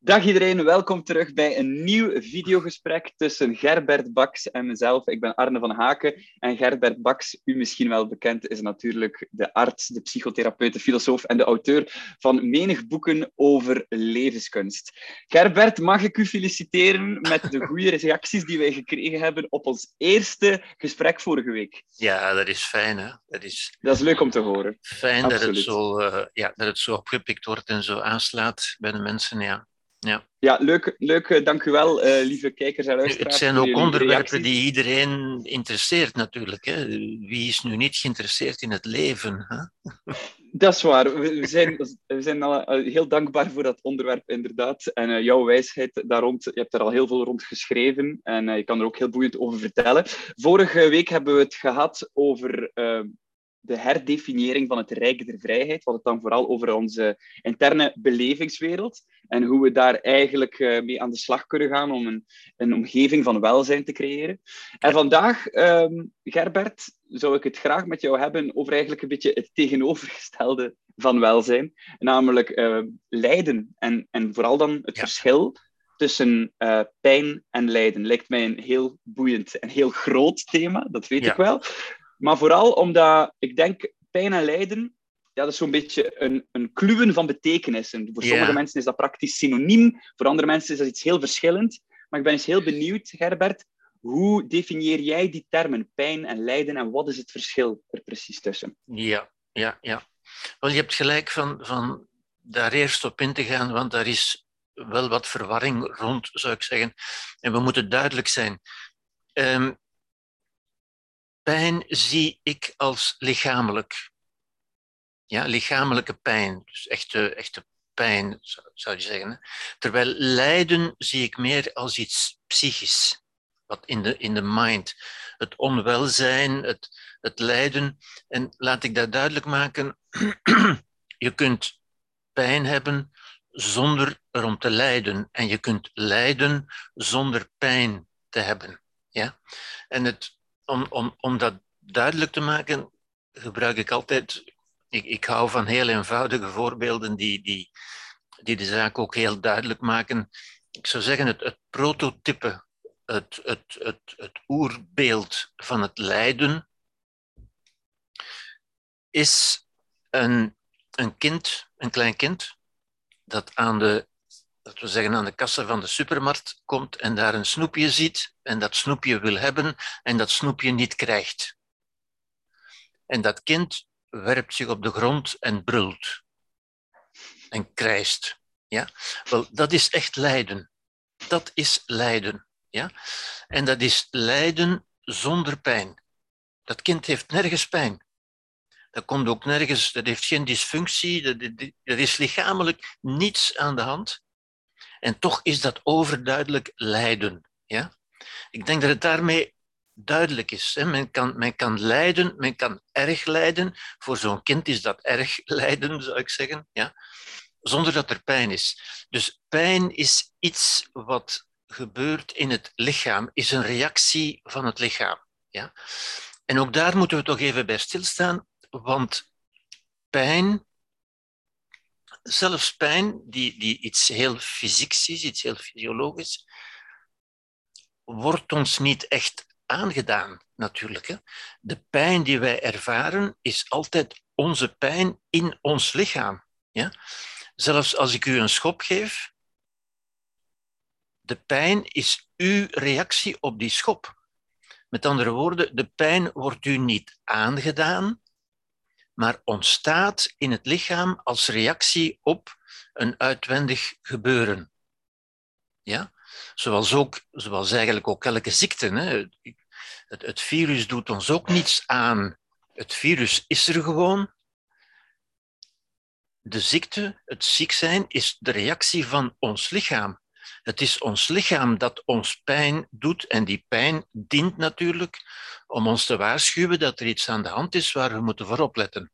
Dag iedereen, welkom terug bij een nieuw videogesprek tussen Gerbert Baks en mezelf. Ik ben Arne van Haken en Gerbert Baks, u misschien wel bekend, is natuurlijk de arts, de psychotherapeut, de filosoof en de auteur van menig boeken over levenskunst. Gerbert, mag ik u feliciteren met de goede reacties die wij gekregen hebben op ons eerste gesprek vorige week? Ja, dat is fijn. Hè? Dat, is... dat is leuk om te horen. Fijn dat het, zo, uh, ja, dat het zo opgepikt wordt en zo aanslaat bij de mensen, ja. Ja, ja leuk, leuk. Dank u wel, uh, lieve kijkers en luisteraars. Het zijn ook onderwerpen die iedereen interesseert natuurlijk. Hè? Wie is nu niet geïnteresseerd in het leven? Hè? Dat is waar. We zijn, we zijn al heel dankbaar voor dat onderwerp, inderdaad. En uh, jouw wijsheid daar rond, je hebt er al heel veel rond geschreven en uh, je kan er ook heel boeiend over vertellen. Vorige week hebben we het gehad over de herdefiniëring van het Rijk der Vrijheid. We hadden het dan vooral over onze interne belevingswereld en hoe we daar eigenlijk uh, mee aan de slag kunnen gaan om een, een omgeving van welzijn te creëren. En vandaag, um, Gerbert, zou ik het graag met jou hebben over eigenlijk een beetje het tegenovergestelde van welzijn, namelijk uh, lijden en, en vooral dan het ja. verschil tussen uh, pijn en lijden. Lijkt mij een heel boeiend en heel groot thema, dat weet ja. ik wel. Maar vooral omdat ik denk, pijn en lijden, ja, dat is zo'n beetje een, een kluwen van betekenissen. Voor sommige mensen is dat praktisch synoniem, voor andere mensen is dat iets heel verschillend. Maar ik ben eens heel benieuwd, Gerbert, hoe definieer jij die termen, pijn en lijden, en wat is het verschil er precies tussen? Ja, ja, ja. Wel, je hebt gelijk van, van daar eerst op in te gaan, want daar is wel wat verwarring rond, zou ik zeggen. En we moeten duidelijk zijn. Um, pijn zie ik als lichamelijk. Ja, lichamelijke pijn, dus echte, echte pijn zou je zeggen. Terwijl lijden zie ik meer als iets psychisch, wat in de, in de mind. Het onwelzijn, het, het lijden. En laat ik dat duidelijk maken, je kunt pijn hebben zonder erom te lijden. En je kunt lijden zonder pijn te hebben. Ja? En het, om, om, om dat duidelijk te maken, gebruik ik altijd. Ik, ik hou van heel eenvoudige voorbeelden die, die, die de zaak ook heel duidelijk maken. Ik zou zeggen, het, het prototype, het, het, het, het oerbeeld van het lijden is een, een kind, een klein kind, dat aan de dat we zeggen, aan de kassa van de supermarkt komt en daar een snoepje ziet en dat snoepje wil hebben en dat snoepje niet krijgt. En dat kind werpt zich op de grond en brult en krijst. Ja? Wel, dat is echt lijden. Dat is lijden. Ja? En dat is lijden zonder pijn. Dat kind heeft nergens pijn. Dat komt ook nergens, dat heeft geen dysfunctie, er is lichamelijk niets aan de hand. En toch is dat overduidelijk lijden. Ja? Ik denk dat het daarmee duidelijk is. Hè? Men, kan, men kan lijden, men kan erg lijden. Voor zo'n kind is dat erg lijden, zou ik zeggen. Ja? Zonder dat er pijn is. Dus pijn is iets wat gebeurt in het lichaam, is een reactie van het lichaam. Ja? En ook daar moeten we toch even bij stilstaan, want pijn zelfs pijn, die, die iets heel fysieks is, iets heel fysiologisch, wordt ons niet echt aangedaan, natuurlijk. Hè. De pijn die wij ervaren is altijd onze pijn in ons lichaam. Ja? Zelfs als ik u een schop geef, de pijn is uw reactie op die schop. Met andere woorden, de pijn wordt u niet aangedaan, maar ontstaat in het lichaam als reactie op een uitwendig gebeuren. Ja? Zoals, ook, zoals eigenlijk ook elke ziekte. Hè? Het, het virus doet ons ook niets aan. Het virus is er gewoon. De ziekte, het ziek zijn, is de reactie van ons lichaam. Het is ons lichaam dat ons pijn doet en die pijn dient natuurlijk om ons te waarschuwen dat er iets aan de hand is waar we moeten voor opletten.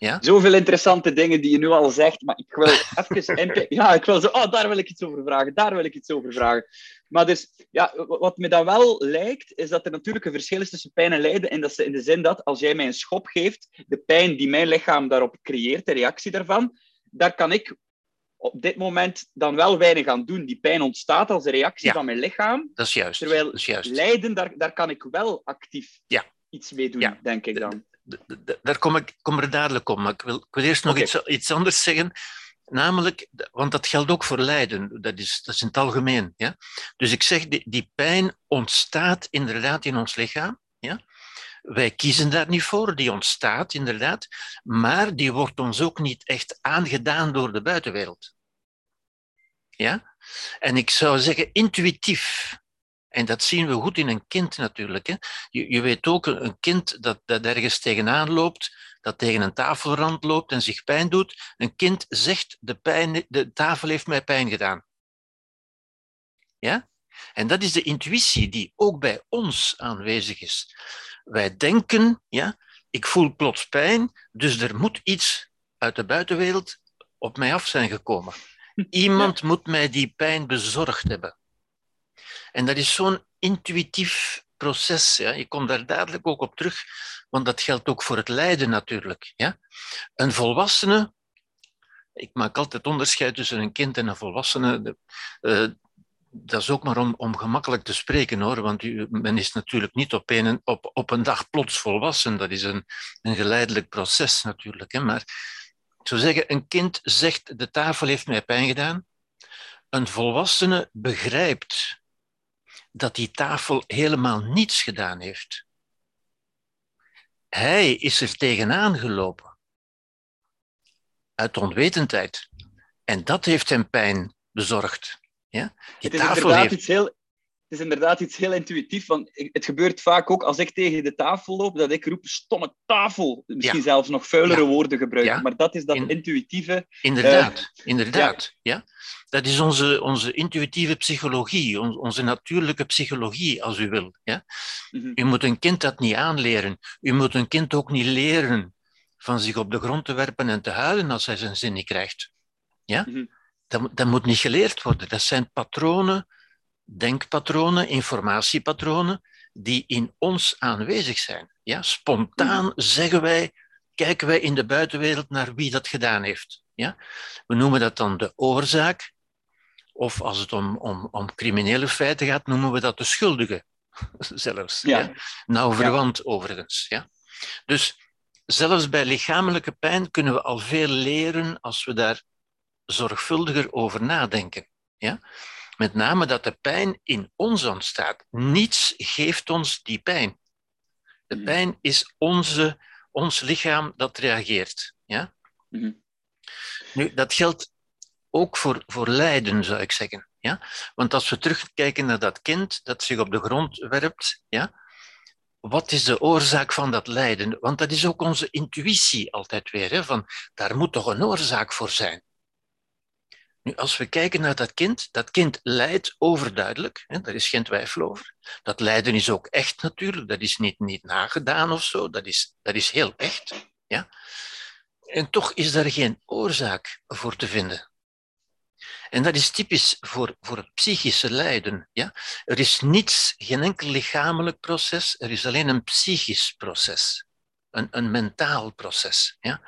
Ja? Zoveel interessante dingen die je nu al zegt, maar ik wil even... ja, ik wil zo... Oh, daar wil ik iets over vragen, daar wil ik iets over vragen. Maar dus, ja, wat me dan wel lijkt, is dat er natuurlijk een verschil is tussen pijn en lijden. En dat ze in de zin dat als jij mij een schop geeft, de pijn die mijn lichaam daarop creëert, de reactie daarvan, daar kan ik op dit moment dan wel weinig aan doen. Die pijn ontstaat als een reactie Ja. van mijn lichaam. Dat is juist. Terwijl dat is juist. lijden, daar, daar kan ik wel actief Ja. iets mee doen, Ja. denk ik dan. Daar kom ik kom er dadelijk om. Maar ik wil, ik wil eerst nog iets, iets anders zeggen. Namelijk, want dat geldt ook voor lijden. Dat is, dat is in het algemeen. Ja? Dus ik zeg, die, die pijn ontstaat inderdaad in ons lichaam. Ja? Wij kiezen daar niet voor, die ontstaat inderdaad. Maar die wordt ons ook niet echt aangedaan door de buitenwereld. Ja? En ik zou zeggen, intuïtief. En dat zien we goed in een kind natuurlijk. Hè? Je, je weet ook, een kind dat, dat ergens tegenaan loopt, dat tegen een tafelrand loopt en zich pijn doet. Een kind zegt, de, pijn, de tafel heeft mij pijn gedaan. Ja? En dat is de intuïtie die ook bij ons aanwezig is. Wij denken, ja, ik voel plots pijn, dus er moet iets uit de buitenwereld op mij af zijn gekomen. Iemand moet mij die pijn bezorgd hebben. En dat is zo'n intuïtief proces. Ja. Ik kom daar dadelijk ook op terug, want dat geldt ook voor het lijden natuurlijk. Ja. Een volwassene, ik maak altijd onderscheid tussen een kind en een volwassene. De- eh, dat is ook maar om, om gemakkelijk te spreken hoor, want men is natuurlijk niet op een, op, op een dag plots volwassen. Dat is een, een geleidelijk proces natuurlijk. Hè. Maar zou zeggen, een kind zegt: De tafel heeft mij pijn gedaan. Een volwassene begrijpt dat die tafel helemaal niets gedaan heeft. Hij is er tegenaan gelopen. Uit onwetendheid. En dat heeft hem pijn bezorgd. Ja? Die Het is, inderdaad heeft... iets heel, het is inderdaad iets heel intuïtief. Want het gebeurt vaak ook als ik tegen de tafel loop, dat ik roep stomme tafel. Misschien Ja. zelfs nog vuilere Ja. woorden gebruiken. Ja. Maar dat is dat In- intuïtieve. Inderdaad, inderdaad. Ja. Dat is onze, onze intuïtieve psychologie, on- onze natuurlijke psychologie, als u wil. Ja. Mhm. U moet een kind dat niet aanleren. U moet een kind ook niet leren van zich op de grond te werpen en te huilen als hij zijn zin niet krijgt. Ja? Mhm. Dat, moet- dat moet niet geleerd worden. Dat zijn patronen, denkpatronen, informatiepatronen, die in ons aanwezig zijn. Ja? Spontaan zeggen wij, kijken wij in de buitenwereld naar wie dat gedaan heeft. Ja? We noemen dat dan de oorzaak, of als het om, om, om criminele feiten gaat, noemen we dat de schuldige zelfs. Ja. Ja? Nauw verwant overigens. Ja? Dus zelfs bij lichamelijke pijn kunnen we al veel leren als we daar zorgvuldiger over nadenken. Ja? Met name dat de pijn in ons ontstaat. Niets geeft ons die pijn. De Mhm. pijn is onze, ons lichaam dat reageert. Ja? Mhm. Nu, dat geldt ook voor, voor lijden, zou ik zeggen. Ja? Want als we terugkijken naar dat kind dat zich op de grond werpt, ja? wat is de oorzaak van dat lijden? Want dat is ook onze intuïtie altijd weer. Hè? Van, daar moet toch een oorzaak voor zijn. Nu, als we kijken naar dat kind, dat kind lijdt overduidelijk, hè, daar is geen twijfel over. Dat lijden is ook echt natuurlijk, dat is niet, niet nagedaan of zo, dat is, dat is heel echt. Ja? En toch is daar geen oorzaak voor te vinden. En dat is typisch voor, voor het psychische lijden. Ja? Er is niets, geen enkel lichamelijk proces, er is alleen een psychisch proces, een, een mentaal proces. Ja?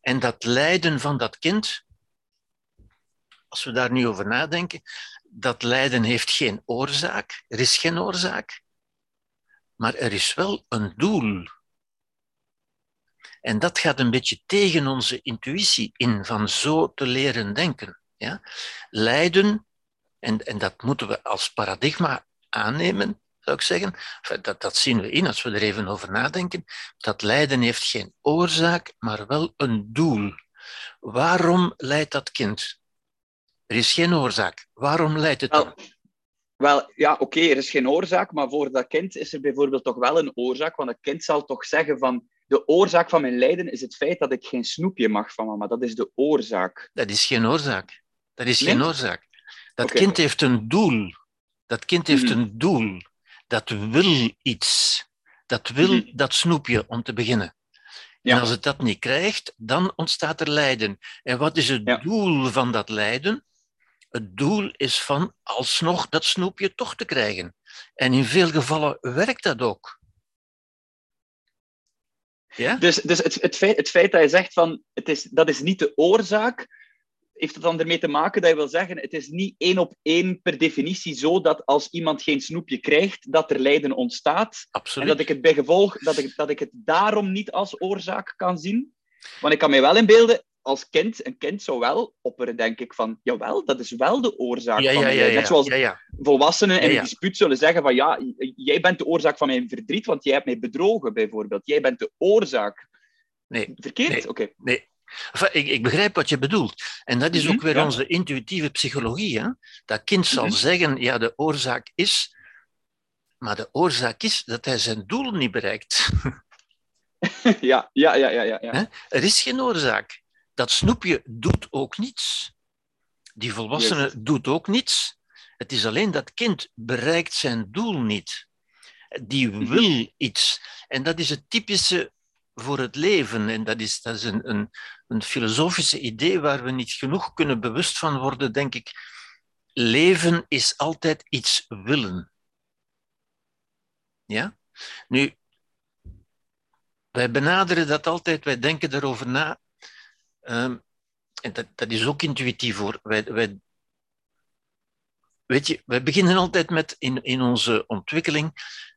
En dat lijden van dat kind, als we daar nu over nadenken, dat lijden heeft geen oorzaak, er is geen oorzaak, maar er is wel een doel. En dat gaat een beetje tegen onze intuïtie in van zo te leren denken. Ja? Lijden, en, en dat moeten we als paradigma aannemen, zou ik zeggen. Dat, dat zien we in als we er even over nadenken. Dat lijden heeft geen oorzaak, maar wel een doel. Waarom lijdt dat kind? Er is geen oorzaak. Waarom lijdt het? Wel, wel, ja, oké, er is geen oorzaak, maar voor dat kind is er bijvoorbeeld toch wel een oorzaak. Want het kind zal toch zeggen van, de oorzaak van mijn lijden is het feit dat ik geen snoepje mag van mama. Dat is de oorzaak. Dat is geen oorzaak. Dat is Nee? geen oorzaak. Dat kind heeft een doel. Dat kind heeft Mhm. een doel. Dat wil iets. Dat wil Mhm. dat snoepje om te beginnen. Ja. En als het dat niet krijgt, dan ontstaat er lijden. En wat is het Ja. doel van dat lijden? Het doel is van alsnog dat snoepje toch te krijgen. En in veel gevallen werkt dat ook. Ja? Dus, dus het, het, feit, het feit dat je zegt van, het is, dat is niet de oorzaak, heeft het dan ermee te maken dat je wil zeggen, het is niet één op één per definitie zo dat als iemand geen snoepje krijgt, dat er lijden ontstaat. Absoluut. En dat ik het bij gevolg, dat ik, dat ik het daarom niet als oorzaak kan zien. Want ik kan mij wel inbeelden, als kind, een kind zou wel opperen, denk ik, van, jawel, dat is wel de oorzaak Ja, van ja, ja. Net zoals volwassenen in een dispuut zullen zeggen van, ja, jij bent de oorzaak van mijn verdriet, want jij hebt mij bedrogen, bijvoorbeeld. Jij bent de oorzaak. Nee, Verkeerd? Nee. Oké. nee. Enfin, ik, ik begrijp wat je bedoelt. En dat is Mhm, ook weer ja. onze intuïtieve psychologie. Hè? Dat kind zal Mhm. zeggen, ja, de oorzaak is... Maar de oorzaak is dat hij zijn doel niet bereikt. ja, ja, ja, ja, ja. Er is geen oorzaak. Dat snoepje doet ook niets. Die volwassene doet ook niets. Het is alleen dat kind bereikt zijn doel niet. Die Mhm. wil iets. En dat is het typische voor het leven. En dat is, dat is een, een, een filosofische idee waar we niet genoeg kunnen bewust van worden, denk ik. Leven is altijd iets willen. Ja? Nu, wij benaderen dat altijd, wij denken erover na. Ehm, en dat, dat is ook intuïtief hoor. Wij, wij, weet je, wij beginnen altijd met, in, in onze ontwikkeling,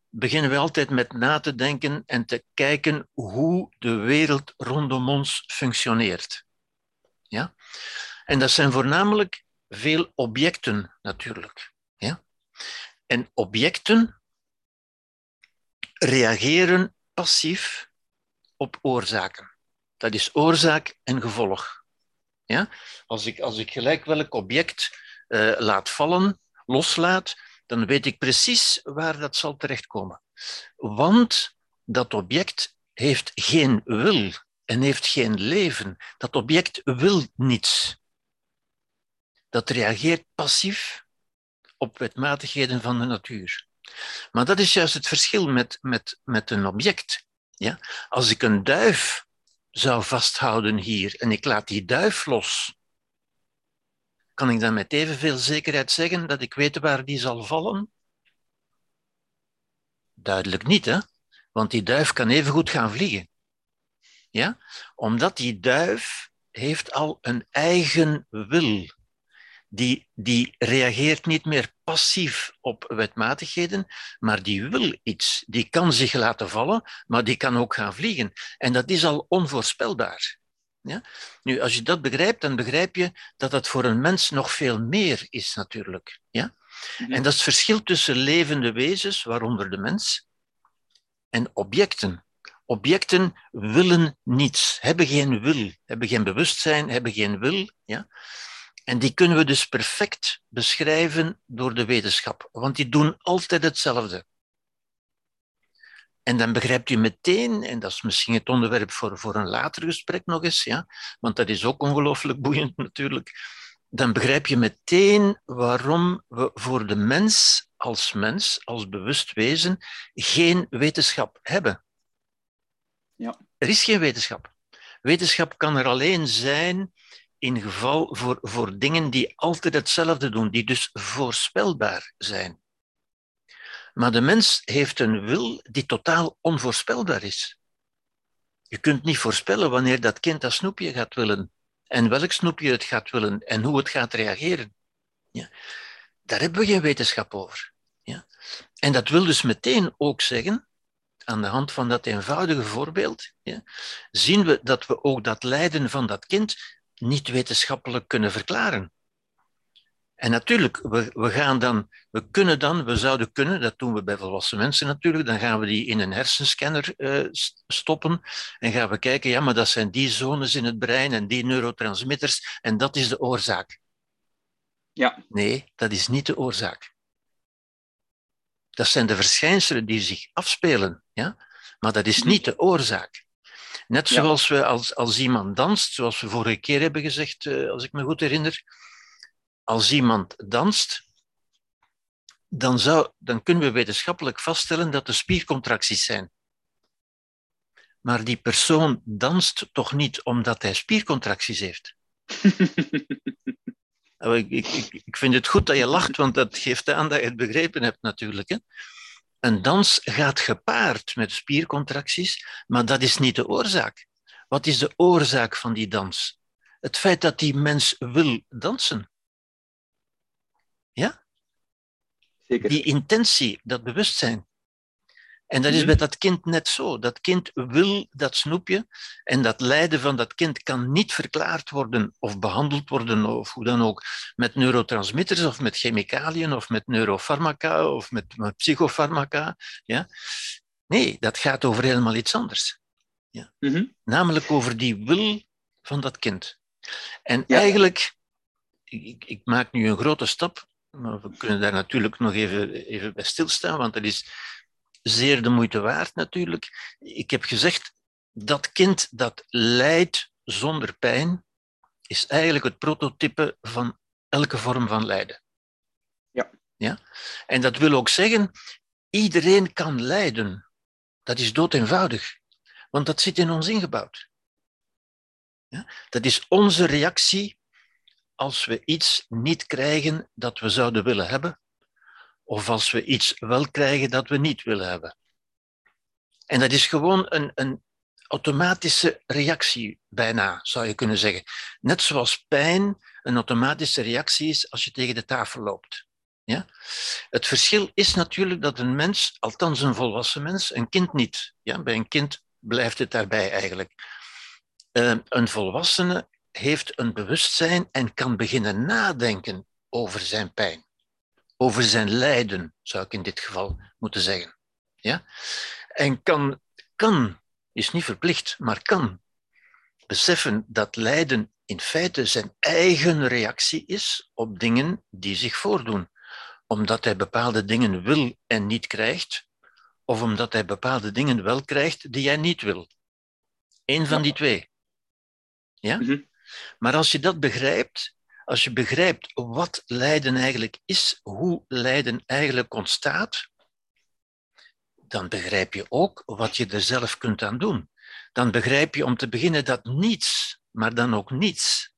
beginnen we altijd met na te denken en te kijken hoe de wereld rondom ons functioneert. Ja? En dat zijn voornamelijk veel objecten natuurlijk. Ja? En objecten reageren passief op oorzaken. Dat is oorzaak en gevolg. Ja? Als, ik, als ik gelijk welk object eh, laat vallen, loslaat, dan weet ik precies waar dat zal terechtkomen. Want dat object heeft geen wil en heeft geen leven. Dat object wil niets. Dat reageert passief op wetmatigheden van de natuur. Maar dat is juist het verschil met, met, met een object. Ja? Als ik een duif zou vasthouden hier en ik laat die duif los, kan ik dan met evenveel zekerheid zeggen dat ik weet waar die zal vallen? Duidelijk niet, hè? Want die duif kan evengoed gaan vliegen. Ja? Omdat die duif heeft al een eigen wil. Die, die reageert niet meer passief op wetmatigheden, maar die wil iets. Die kan zich laten vallen, maar die kan ook gaan vliegen. En dat is al onvoorspelbaar. Ja? Nu, als je dat begrijpt, dan begrijp je dat dat voor een mens nog veel meer is, natuurlijk. Ja? Mhm. En dat is het verschil tussen levende wezens, waaronder de mens, en objecten. Objecten willen niets, hebben geen wil, hebben geen bewustzijn, hebben geen wil. Ja? En die kunnen we dus perfect beschrijven door de wetenschap, want die doen altijd hetzelfde. En dan begrijpt u meteen, en dat is misschien het onderwerp voor, voor een later gesprek nog eens, ja, want dat is ook ongelooflijk boeiend natuurlijk, dan begrijp je meteen waarom we voor de mens als mens, als bewust wezen, geen wetenschap hebben. Ja. Er is geen wetenschap. Wetenschap kan er alleen zijn in geval voor, voor dingen die altijd hetzelfde doen, die dus voorspelbaar zijn. Maar de mens heeft een wil die totaal onvoorspelbaar is. Je kunt niet voorspellen wanneer dat kind dat snoepje gaat willen en welk snoepje het gaat willen en hoe het gaat reageren. Ja. Daar hebben we geen wetenschap over. Ja. En dat wil dus meteen ook zeggen, aan de hand van dat eenvoudige voorbeeld, ja, zien we dat we ook dat lijden van dat kind niet wetenschappelijk kunnen verklaren. En natuurlijk, we, we gaan dan, we kunnen dan, we zouden kunnen, dat doen we bij volwassen mensen natuurlijk, dan gaan we die in een hersenscanner uh, stoppen en gaan we kijken, ja, maar dat zijn die zones in het brein en die neurotransmitters en dat is de oorzaak. Ja. Nee, dat is niet de oorzaak. Dat zijn de verschijnselen die zich afspelen, ja? maar dat is niet de oorzaak. Net zoals we als, als iemand danst, zoals we vorige keer hebben gezegd, uh, als ik me goed herinner, als iemand danst, dan, zou, dan kunnen we wetenschappelijk vaststellen dat er spiercontracties zijn. Maar die persoon danst toch niet omdat hij spiercontracties heeft? ik, ik, ik vind het goed dat je lacht, want dat geeft aan dat je het begrepen hebt natuurlijk. Hè? Een dans gaat gepaard met spiercontracties, maar dat is niet de oorzaak. Wat is de oorzaak van die dans? Het feit dat die mens wil dansen. Ja? Zeker. Die intentie, dat bewustzijn. En dat is Mhm. bij dat kind net zo. Dat kind wil dat snoepje en dat lijden van dat kind kan niet verklaard worden of behandeld worden of hoe dan ook met neurotransmitters of met chemicaliën of met neurofarmaca of met, met psychofarmaca. Ja? Nee, dat gaat over helemaal iets anders. Mhm. Namelijk over die wil van dat kind. En Ja. eigenlijk, ik, ik- ik maak nu een grote stap, maar we kunnen daar natuurlijk nog even, even bij stilstaan, want dat is zeer de moeite waard natuurlijk. Ik heb gezegd, dat kind dat lijdt zonder pijn, is eigenlijk het prototype van elke vorm van lijden. Ja. ja? En dat wil ook zeggen, iedereen kan lijden. Dat is dood eenvoudig, want dat zit in ons ingebouwd. Ja? Dat is onze reactie als we iets niet krijgen dat we zouden willen hebben, of als we iets wel krijgen dat we niet willen hebben. En dat is gewoon een, een automatische reactie, bijna zou je kunnen zeggen. Net zoals pijn een automatische reactie is als je tegen de tafel loopt. Ja? Het verschil is natuurlijk dat een mens, althans een volwassen mens, een kind niet. Ja? Bij een kind blijft het daarbij eigenlijk. Uh, een volwassene heeft een bewustzijn en kan beginnen nadenken over zijn pijn, over zijn lijden, zou ik in dit geval moeten zeggen. Ja? En kan, kan, is niet verplicht, maar kan beseffen dat lijden in feite zijn eigen reactie is op dingen die zich voordoen, omdat hij bepaalde dingen wil en niet krijgt, of omdat hij bepaalde dingen wel krijgt die hij niet wil. Eén van die twee. Ja? Mhm. Maar als je dat begrijpt, als je begrijpt wat lijden eigenlijk is, hoe lijden eigenlijk ontstaat, dan begrijp je ook wat je er zelf kunt aan doen. Dan begrijp je om te beginnen dat niets, maar dan ook niets,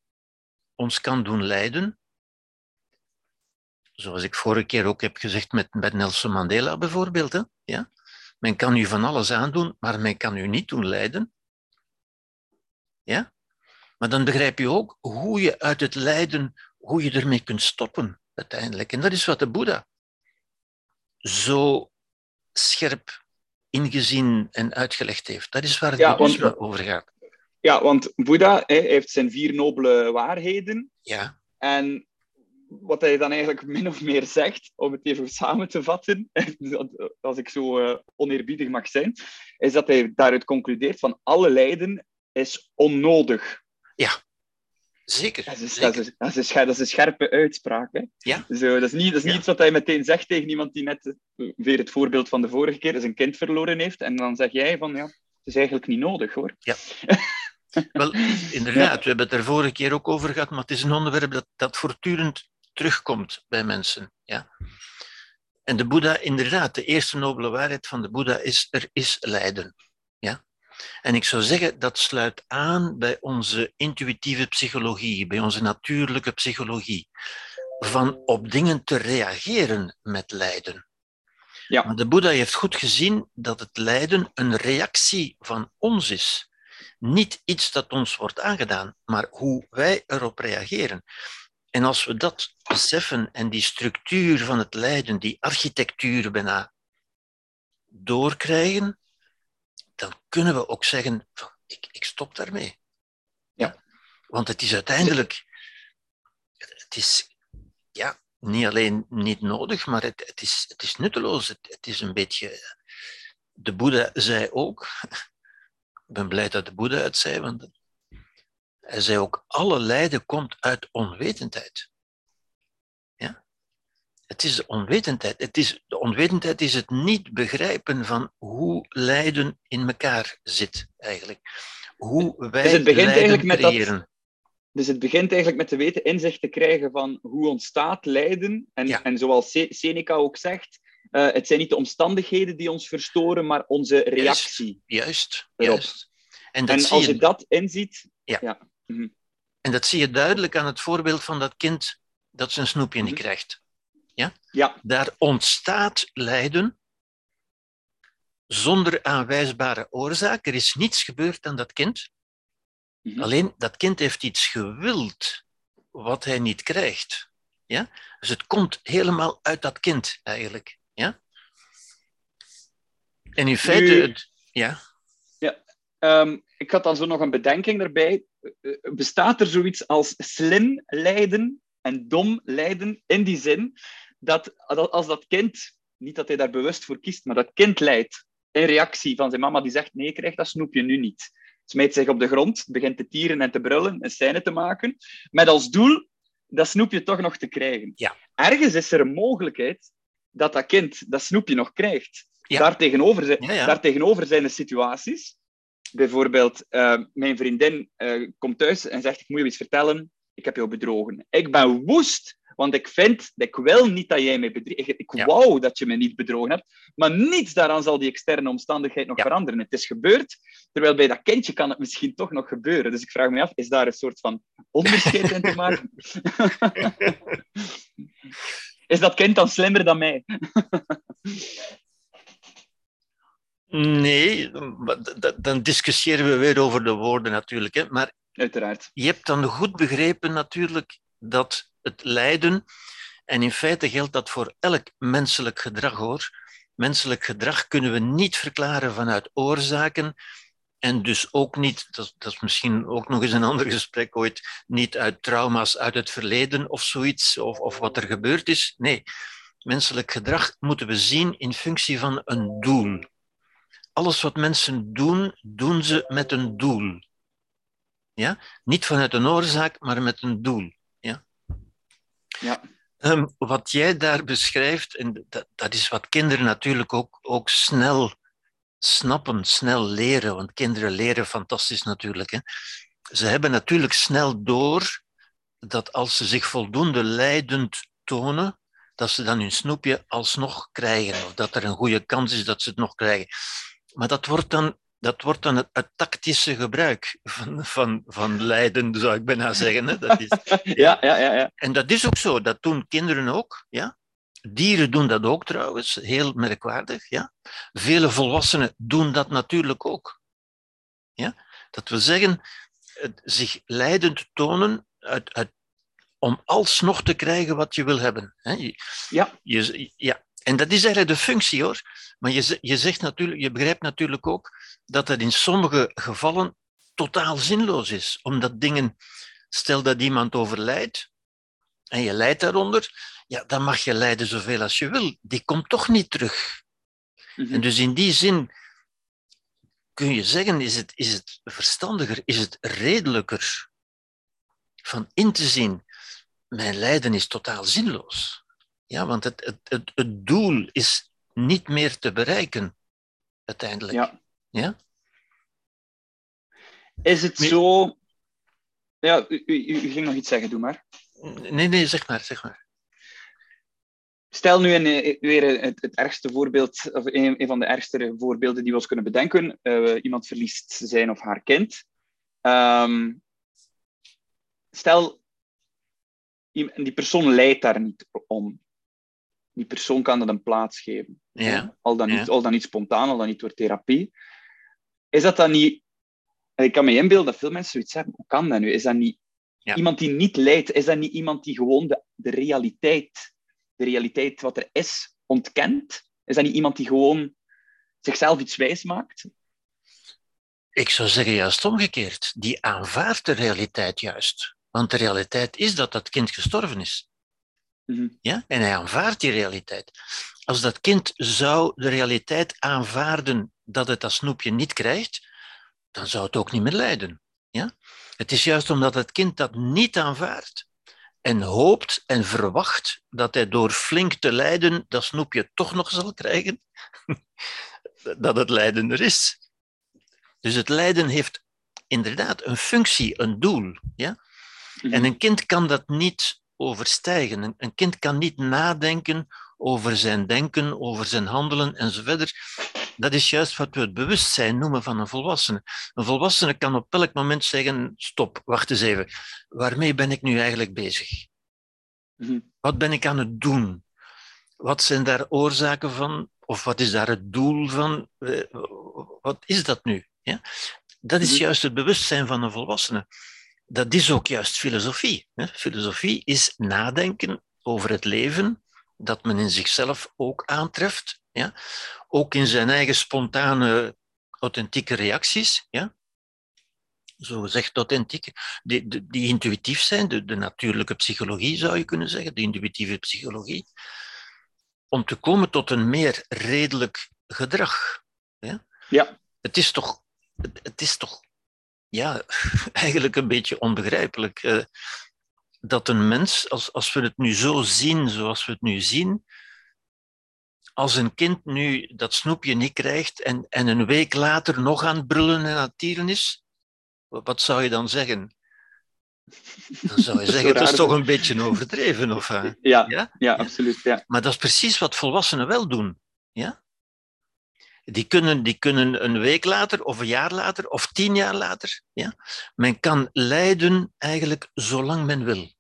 ons kan doen lijden. Zoals ik vorige keer ook heb gezegd met, met Nelson Mandela bijvoorbeeld. Hè? Ja? Men kan u van alles aandoen, maar men kan u niet doen lijden. Ja? Maar dan begrijp je ook hoe je uit het lijden, hoe je ermee kunt stoppen uiteindelijk. En dat is wat de Boeddha zo scherp ingezien en uitgelegd heeft. Dat is waar het Ja, boeddhisme want- over gaat. Ja, want Boeddha heeft zijn vier nobele waarheden. Ja, En wat hij dan eigenlijk min of meer zegt, om het even samen te vatten, als ik zo eh, oneerbiedig mag zijn, is dat hij daaruit concludeert van alle lijden is onnodig. Zeker. Dat is, zeker. dat is, dat is, een, scher- dat is een scherpe uitspraak. Hè? Ja. Zo, dat is niet, dat is niet Ja. iets wat hij meteen zegt tegen iemand die net, eh, weer het voorbeeld van de vorige keer, zijn kind verloren heeft. En dan zeg jij van, ja, het is eigenlijk niet nodig hoor. Wel, inderdaad, we hebben het er vorige keer ook over gehad, maar het is een onderwerp dat, dat voortdurend terugkomt bij mensen. Ja? En de Boeddha, inderdaad, de eerste nobele waarheid van de Boeddha is, er is lijden. Ja? En ik zou zeggen, dat sluit aan bij onze intuïtieve psychologie, bij onze natuurlijke psychologie, van op dingen te reageren met lijden. Ja. Maar de Boeddha heeft goed gezien dat het lijden een reactie van ons is. Niet iets dat ons wordt aangedaan, maar hoe wij erop reageren. En als we dat beseffen en die structuur van het lijden, die architectuur bijna, doorkrijgen, dan kunnen we ook zeggen van ik, ik stop daarmee. Ja. Want het is uiteindelijk, het is ja, niet alleen niet nodig, maar het, het, is, het is nutteloos. Het, het is een beetje, de Boeddha zei ook, ik ben blij dat de Boeddha het zei, want hij zei ook, alle lijden komt uit onwetendheid. Ja? Het is de onwetendheid. Het is, de onwetendheid is het niet begrijpen van hoe lijden in elkaar zit, eigenlijk. Hoe wij Dus het begint eigenlijk met dat-. Dus het begint eigenlijk met te weten, inzicht te krijgen van hoe ontstaat lijden. En, Ja. en zoals Se- Seneca ook zegt, eh, het zijn niet de omstandigheden die ons verstoren, maar onze reactie. Juist, juist. En dat, En zie als je, dat inziet, en dat zie je duidelijk aan het voorbeeld van dat kind dat zijn snoepje niet Mhm. krijgt. Ja, Daar ontstaat lijden zonder aanwijsbare oorzaak. Er is niets gebeurd aan dat kind. Mhm. Alleen dat kind heeft iets gewild wat hij niet krijgt. Ja? Dus het komt helemaal uit dat kind eigenlijk. Ja? En in feite, Nu- het, ja, Ehm, ik had dan zo nog een bedenking erbij. Eh, eh, Bestaat er zoiets als slim lijden en dom lijden in die zin dat als dat kind, niet dat hij daar bewust voor kiest, maar dat kind lijdt in reactie van zijn mama die zegt nee, krijg dat snoepje nu niet. Smijt zich op de grond, begint te tieren en te brullen, een scène te maken, met als doel dat snoepje toch nog te krijgen. Ja. Ergens is er een mogelijkheid dat dat kind dat snoepje nog krijgt. Ja. Daartegenover, zijn, Ja, daartegenover zijn er situaties bijvoorbeeld, eh, mijn vriendin eh, komt thuis en zegt: Ik moet je iets vertellen, ik heb jou bedrogen. Ik ben woest, want ik vind, ik wil niet dat jij mij bedriegt. Ik, ik Ja. wou dat je me niet bedrogen hebt, maar niets daaraan zal die externe omstandigheid nog Ja. veranderen. Het is gebeurd, terwijl bij dat kindje kan het misschien toch nog gebeuren. Dus ik vraag me af: is daar een soort van onderscheid in te maken? is dat kind dan slimmer dan mij? nee, dan discussiëren we weer over de woorden natuurlijk. Hè. Maar Uiteraard. je hebt dan goed begrepen natuurlijk dat het lijden, en in feite geldt dat voor elk menselijk gedrag hoor, menselijk gedrag kunnen we niet verklaren vanuit oorzaken en dus ook niet, dat, dat is misschien ook nog eens een ander gesprek ooit, niet uit trauma's uit het verleden of zoiets, of, of wat er gebeurd is. Nee, menselijk gedrag moeten we zien in functie van een doel. Alles wat mensen doen, doen ze met een doel. Ja? Niet vanuit een oorzaak, maar met een doel. Ja? Ehm, wat jij daar beschrijft, en dat, dat is wat kinderen natuurlijk ook, ook snel snappen, snel leren, want kinderen leren fantastisch natuurlijk. Hè. Ze hebben natuurlijk snel door dat als ze zich voldoende leidend tonen, dat ze dan hun snoepje alsnog krijgen, of dat er een goede kans is dat ze het nog krijgen. Maar dat wordt dan, dat wordt dan het, het tactische gebruik van, van, van lijden, zou ik bijna zeggen. Hè. Dat is, Ja, ja, ja. ja. en dat is ook zo, dat doen kinderen ook. Ja? Dieren doen dat ook trouwens, heel merkwaardig. Ja? Vele volwassenen doen dat natuurlijk ook. Ja? Dat wil zeggen, het zich leidend tonen uit, uit, om alsnog te krijgen wat je wil hebben. Hè? Je, Ja. je, ja. En dat is eigenlijk de functie hoor. Maar je, je, zegt natuurlijk, je begrijpt natuurlijk ook dat het in sommige gevallen totaal zinloos is. Omdat dingen, stel dat iemand overlijdt en je lijdt daaronder, ja, dan mag je lijden zoveel als je wil. Die komt toch niet terug. Mhm. En dus in die zin kun je zeggen, is het, is het verstandiger, is het redelijker van in te zien, mijn lijden is totaal zinloos. Ja, want het, het, het, het doel is niet meer te bereiken, uiteindelijk. Ja. Ja? Is het Nee. zo... Ja, u, u, u ging nog iets zeggen, doe maar. Nee, nee, zeg maar, zeg maar. Stel nu een, eh, weer het, het ergste voorbeeld, of een, een van de ergste voorbeelden die we ons kunnen bedenken. Eh, iemand verliest zijn of haar kind. Ehm, stel, die persoon lijdt daar niet om. Die persoon kan dat een plaats geven. Ja. Al, dan niet, Ja. al dan niet spontaan, al dan niet door therapie. Is dat dan niet... Ik kan me inbeelden dat veel mensen zoiets hebben. Hoe kan dat nu? Is dat niet Ja. iemand die niet lijdt? Is dat niet iemand die gewoon de, de realiteit, de realiteit wat er is, ontkent? Is dat niet iemand die gewoon zichzelf iets wijs maakt? Ik zou zeggen juist omgekeerd. Die aanvaardt de realiteit juist. Want de realiteit is dat dat kind gestorven is. Mhm. Ja? En hij aanvaardt die realiteit. Als dat kind zou de realiteit aanvaarden dat het dat snoepje niet krijgt, dan zou het ook niet meer lijden. Ja? Het is juist omdat het kind dat niet aanvaardt en hoopt en verwacht dat hij door flink te lijden dat snoepje toch nog zal krijgen, dat het lijden er is. Dus het lijden heeft inderdaad een functie, een doel. Ja? Mhm. En een kind kan dat niet overstijgen. Een, een kind kan niet nadenken over zijn denken, over zijn handelen enzovoort. Dat is juist wat we het bewustzijn noemen van een volwassene. Een volwassene kan op elk moment zeggen: stop, wacht eens even. Waarmee ben ik nu eigenlijk bezig? Mhm. Wat ben ik aan het doen? Wat zijn daar oorzaken van? Of wat is daar het doel van? Eh, Wat is dat nu? Ja? Dat is Mhm. juist het bewustzijn van een volwassene. Dat is ook juist filosofie. Filosofie is nadenken over het leven dat men in zichzelf ook aantreft. Ja? Ook in zijn eigen spontane, authentieke reacties. Ja? Zo gezegd authentieke, die, die, die intuïtief zijn, de, de natuurlijke psychologie zou je kunnen zeggen, de intuïtieve psychologie, om te komen tot een meer redelijk gedrag. Ja? Ja. Het is toch, het, het is toch ja, eigenlijk een beetje onbegrijpelijk eh, dat een mens, als, als we het nu zo zien zoals we het nu zien, als een kind nu dat snoepje niet krijgt en, en een week later nog aan het brullen en aan het tieren is, wat zou je dan zeggen? Dan zou je Dat zeggen, het is toch een beetje overdreven. Of, eh, Ja, ja? ja, absoluut. Ja. Maar dat is precies wat volwassenen wel doen. Ja? Die, kunnen, die kunnen een week later, of een jaar later, of tien jaar later. Ja? Men kan lijden eigenlijk zolang men wil.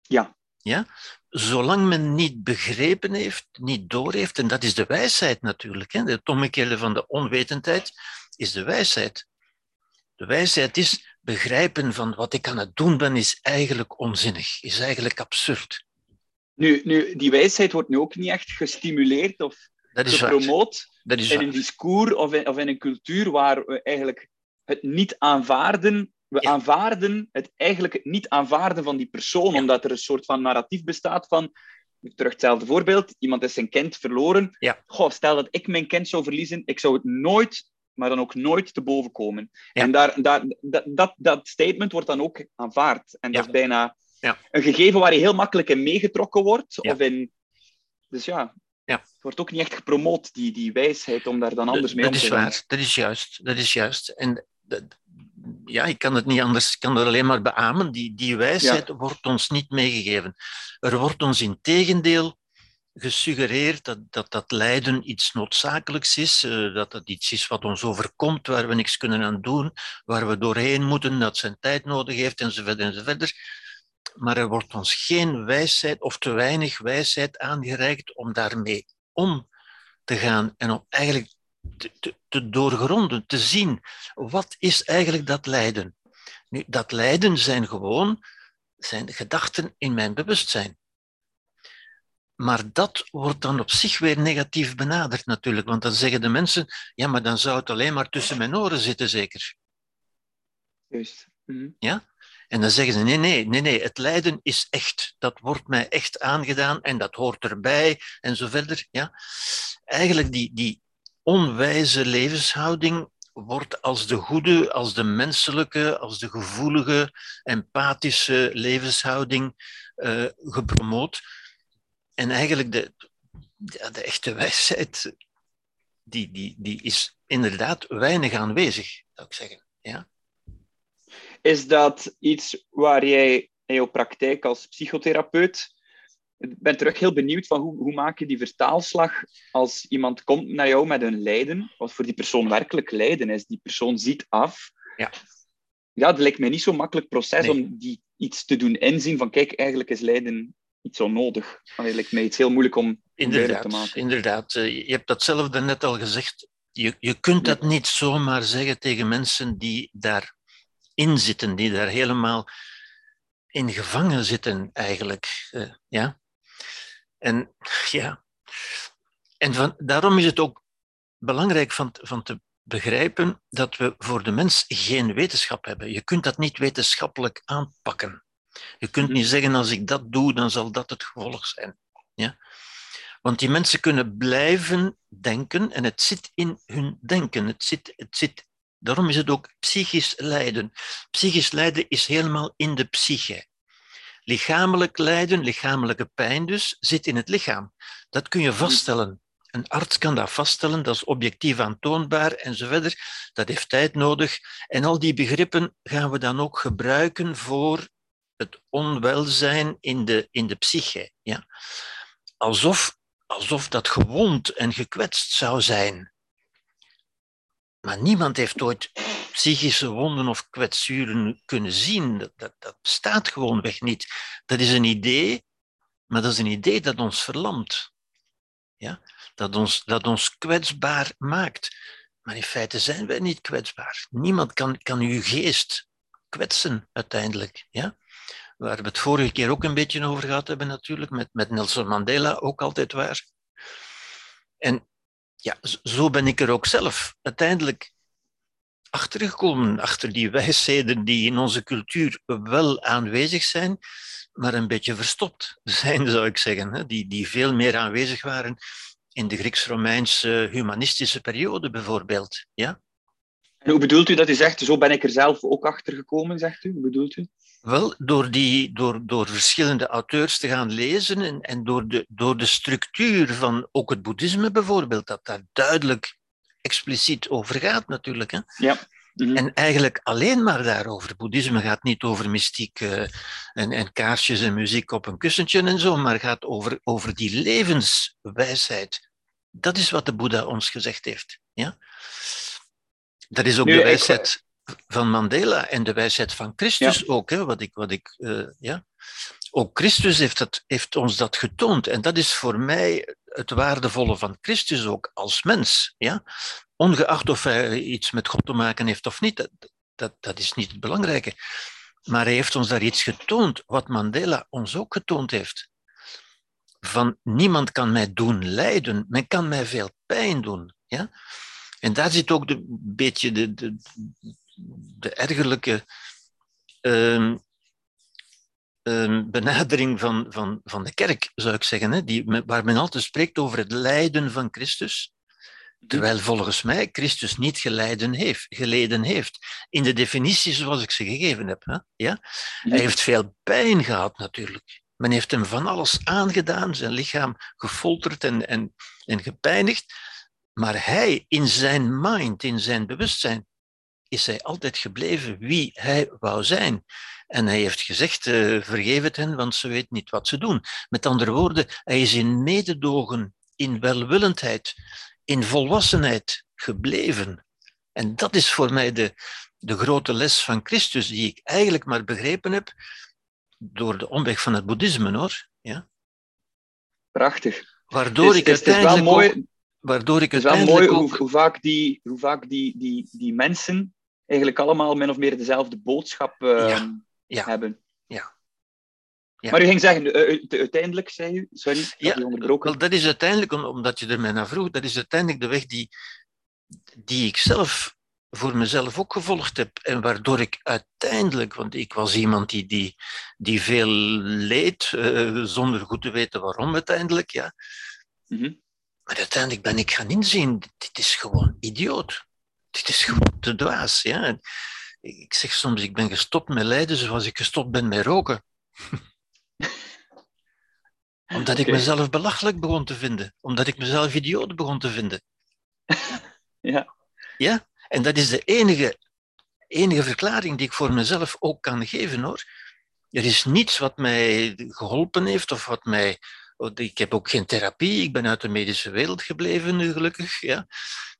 Ja. Ja? Zolang men niet begrepen heeft, niet doorheeft, en dat is de wijsheid natuurlijk. Hè? Het omgekeerde van de onwetendheid is de wijsheid. De wijsheid is begrijpen van wat ik aan het doen ben, is eigenlijk onzinnig, is eigenlijk absurd. Nu, nu, die wijsheid wordt nu ook niet echt gestimuleerd of Dat is gepromoot Dat is in een discours of in, of in een cultuur waar we eigenlijk het niet aanvaarden. We Ja. aanvaarden het eigenlijk het niet aanvaarden van die persoon, Ja. omdat er een soort van narratief bestaat van. Terug hetzelfde voorbeeld: iemand is zijn kind verloren. Ja. Goh, stel dat ik mijn kind zou verliezen, ik zou het nooit, maar dan ook nooit te boven komen. En daar, daar, dat, dat, dat statement wordt dan ook aanvaard. En dat is bijna een gegeven waar je heel makkelijk in meegetrokken wordt. Of in, dus ja, Ja. het wordt ook niet echt gepromoot, die, die wijsheid, om daar dan anders mee dat om te is gaan. waar, dat is juist. Dat is juist. En dat- ja, ik kan het niet anders, ik kan het alleen maar beamen. Die, die wijsheid wordt ons niet meegegeven. Er wordt ons in tegendeel gesuggereerd dat, dat dat lijden iets noodzakelijks is, eh, dat dat iets is wat ons overkomt, waar we niks kunnen aan doen, waar we doorheen moeten, dat zijn tijd nodig heeft, enzovoort enzovoort. Maar er wordt ons geen wijsheid of te weinig wijsheid aangereikt om daarmee om te gaan en om eigenlijk te, te, te doorgronden, te zien wat is eigenlijk dat lijden. Nu, dat lijden zijn gewoon zijn gedachten in mijn bewustzijn. Maar dat wordt dan op zich weer negatief benaderd natuurlijk, want dan zeggen de mensen, ja, maar dan zou het alleen maar tussen mijn oren zitten zeker. Juist. Mhm. En dan zeggen ze, nee, nee, nee, nee, het lijden is echt. Dat wordt mij echt aangedaan en dat hoort erbij en zo verder. Ja. Eigenlijk die, die onwijze levenshouding wordt als de goede, als de menselijke, als de gevoelige, empathische levenshouding eh, gepromoot. En eigenlijk de, de, de echte wijsheid, die, die, die is inderdaad weinig aanwezig, zou ik zeggen. Ja? Is dat iets waar jij in jouw praktijk als psychotherapeut... Ik ben terug heel benieuwd van hoe, hoe maak je die vertaalslag als iemand komt naar jou met een lijden, wat voor die persoon werkelijk lijden is. Die persoon ziet af. Ja. Ja, het lijkt mij niet zo'n makkelijk proces Nee. om die iets te doen inzien van kijk, eigenlijk is lijden iets onnodig. Het lijkt mij iets heel moeilijk om duidelijk te Inderdaad, maken. inderdaad. Eh, Je hebt dat zelf daarnet al gezegd. Je, je kunt dat niet zomaar zeggen tegen mensen die daarin zitten, die daar helemaal in gevangen zitten eigenlijk. Eh, ja. En ja. En van, daarom is het ook belangrijk van, van te begrijpen dat we voor de mens geen wetenschap hebben. Je kunt dat niet wetenschappelijk aanpakken. Je kunt Mhm. niet zeggen, als ik dat doe, dan zal dat het gevolg zijn. Ja? Want die mensen kunnen blijven denken en het zit in hun denken. Het zit, het zit, daarom is het ook psychisch lijden. Psychisch lijden is helemaal in de psyche. Lichamelijk lijden, lichamelijke pijn dus, zit in het lichaam. Dat kun je vaststellen. Een arts kan dat vaststellen, dat is objectief aantoonbaar enzovoort. Dat heeft tijd nodig. En al die begrippen gaan we dan ook gebruiken voor het onwelzijn in de, in de psyche. Ja? Alsof, alsof dat gewond en gekwetst zou zijn. Maar niemand heeft ooit psychische wonden of kwetsuren kunnen zien. Dat, dat, dat bestaat gewoonweg niet. Dat is een idee, maar dat is een idee dat ons verlamt. Ja? Dat, ons, dat ons kwetsbaar maakt. Maar in feite zijn wij niet kwetsbaar. Niemand kan, kan uw geest kwetsen uiteindelijk. Ja? Waar we het vorige keer ook een beetje over gehad hebben natuurlijk, met, met Nelson Mandela ook altijd waar. En ja, zo ben ik er ook zelf uiteindelijk achtergekomen, achter die wijsheden die in onze cultuur wel aanwezig zijn, maar een beetje verstopt zijn, zou ik zeggen. Die, die veel meer aanwezig waren in de Grieks-Romeinse humanistische periode bijvoorbeeld. Ja? En hoe bedoelt u dat u zegt, zo ben ik er zelf ook achter gekomen, zegt u? Hoe bedoelt u? Wel, door, die, door, door verschillende auteurs te gaan lezen en, en door, de, door de structuur van ook het boeddhisme bijvoorbeeld, dat daar duidelijk expliciet over gaat natuurlijk. Hè? Ja. Mhm. En eigenlijk alleen maar daarover. Boeddhisme gaat niet over mystiek uh, en, en kaarsjes en muziek op een kussentje en zo, maar gaat over, over die levenswijsheid. Dat is wat de Boeddha ons gezegd heeft. Ja? Dat is ook de wijsheid van Mandela en de wijsheid van Christus ook. Hè, wat ik, wat ik, uh, ja. Ook Christus heeft, dat, heeft ons dat getoond. En dat is voor mij het waardevolle van Christus ook als mens. Ja? Ongeacht of hij iets met God te maken heeft of niet, dat, dat, dat is niet het belangrijke. Maar hij heeft ons daar iets getoond, wat Mandela ons ook getoond heeft. Van niemand kan mij doen lijden, men kan mij veel pijn doen. Ja? En daar zit ook een beetje de, de, de ergerlijke uh, benadering van, van, van de kerk, zou ik zeggen, hè, die, waar men altijd spreekt over het lijden van Christus. Terwijl volgens mij Christus niet geleiden heeft, geleden heeft. In de definitie zoals ik ze gegeven heb. Hè? Ja? Hij heeft veel pijn gehad natuurlijk. Men heeft hem van alles aangedaan, zijn lichaam gefolterd en, en, en gepijnigd. Maar hij, in zijn mind, in zijn bewustzijn, is hij altijd gebleven wie hij wou zijn. En hij heeft gezegd, uh, vergeef het hen, want ze weten niet wat ze doen. Met andere woorden, hij is in mededogen, in welwillendheid, in volwassenheid gebleven. En dat is voor mij de, de grote les van Christus, die ik eigenlijk maar begrepen heb door de omweg van het boeddhisme, hoor. Ja? Prachtig. Waardoor ik uiteindelijk... mooi... waardoor ik het is wel mooi hoe, hoe, vaak, die, hoe vaak die, die, die mensen eigenlijk allemaal min of meer dezelfde boodschap uh, ja. hebben. Ja. ja. Maar u ging zeggen, uh, uiteindelijk, zei u, sorry, ja, onderbroken. Wel, dat is uiteindelijk, omdat je er mij naar vroeg, dat is uiteindelijk de weg die, die ik zelf voor mezelf ook gevolgd heb. En waardoor ik uiteindelijk, want ik was iemand die, die, die veel leed, uh, zonder goed te weten waarom uiteindelijk, ja. Mm -hmm. Maar uiteindelijk ben ik gaan inzien, dit is gewoon idioot dit is gewoon te dwaas. Ja. Ik zeg soms, ik ben gestopt met lijden zoals ik gestopt ben met roken. Omdat ik mezelf belachelijk begon te vinden. Omdat ik mezelf idioot begon te vinden. ja. Ja, en dat is de enige, enige verklaring die ik voor mezelf ook kan geven hoor. Er is niets wat mij geholpen heeft of wat mij. Ik heb ook geen therapie, ik ben uit de medische wereld gebleven nu gelukkig. Ja.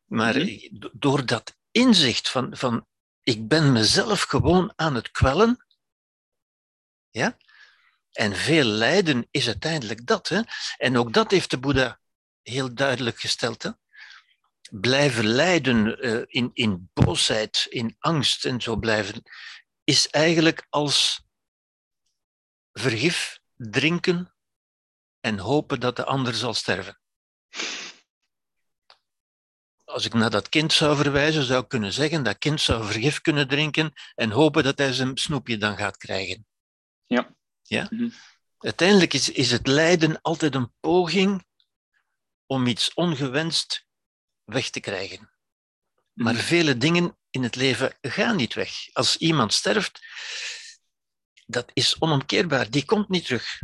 Maar mm door dat inzicht van, van ik ben mezelf gewoon aan het kwellen, ja, en veel lijden is uiteindelijk dat. Hè? En ook dat heeft de Boeddha heel duidelijk gesteld. Hè? Blijven lijden uh, in, in boosheid, in angst en zo blijven, is eigenlijk als vergif drinken en hopen dat de ander zal sterven als ik naar dat kind zou verwijzen, zou ik kunnen zeggen dat kind zou vergif kunnen drinken en hopen dat hij zijn snoepje dan gaat krijgen. Ja. ja? Mhm. Uiteindelijk is, is het lijden altijd een poging om iets ongewenst weg te krijgen. Maar mhm. vele dingen in het leven gaan niet weg. Als iemand sterft, dat is onomkeerbaar. Die komt niet terug.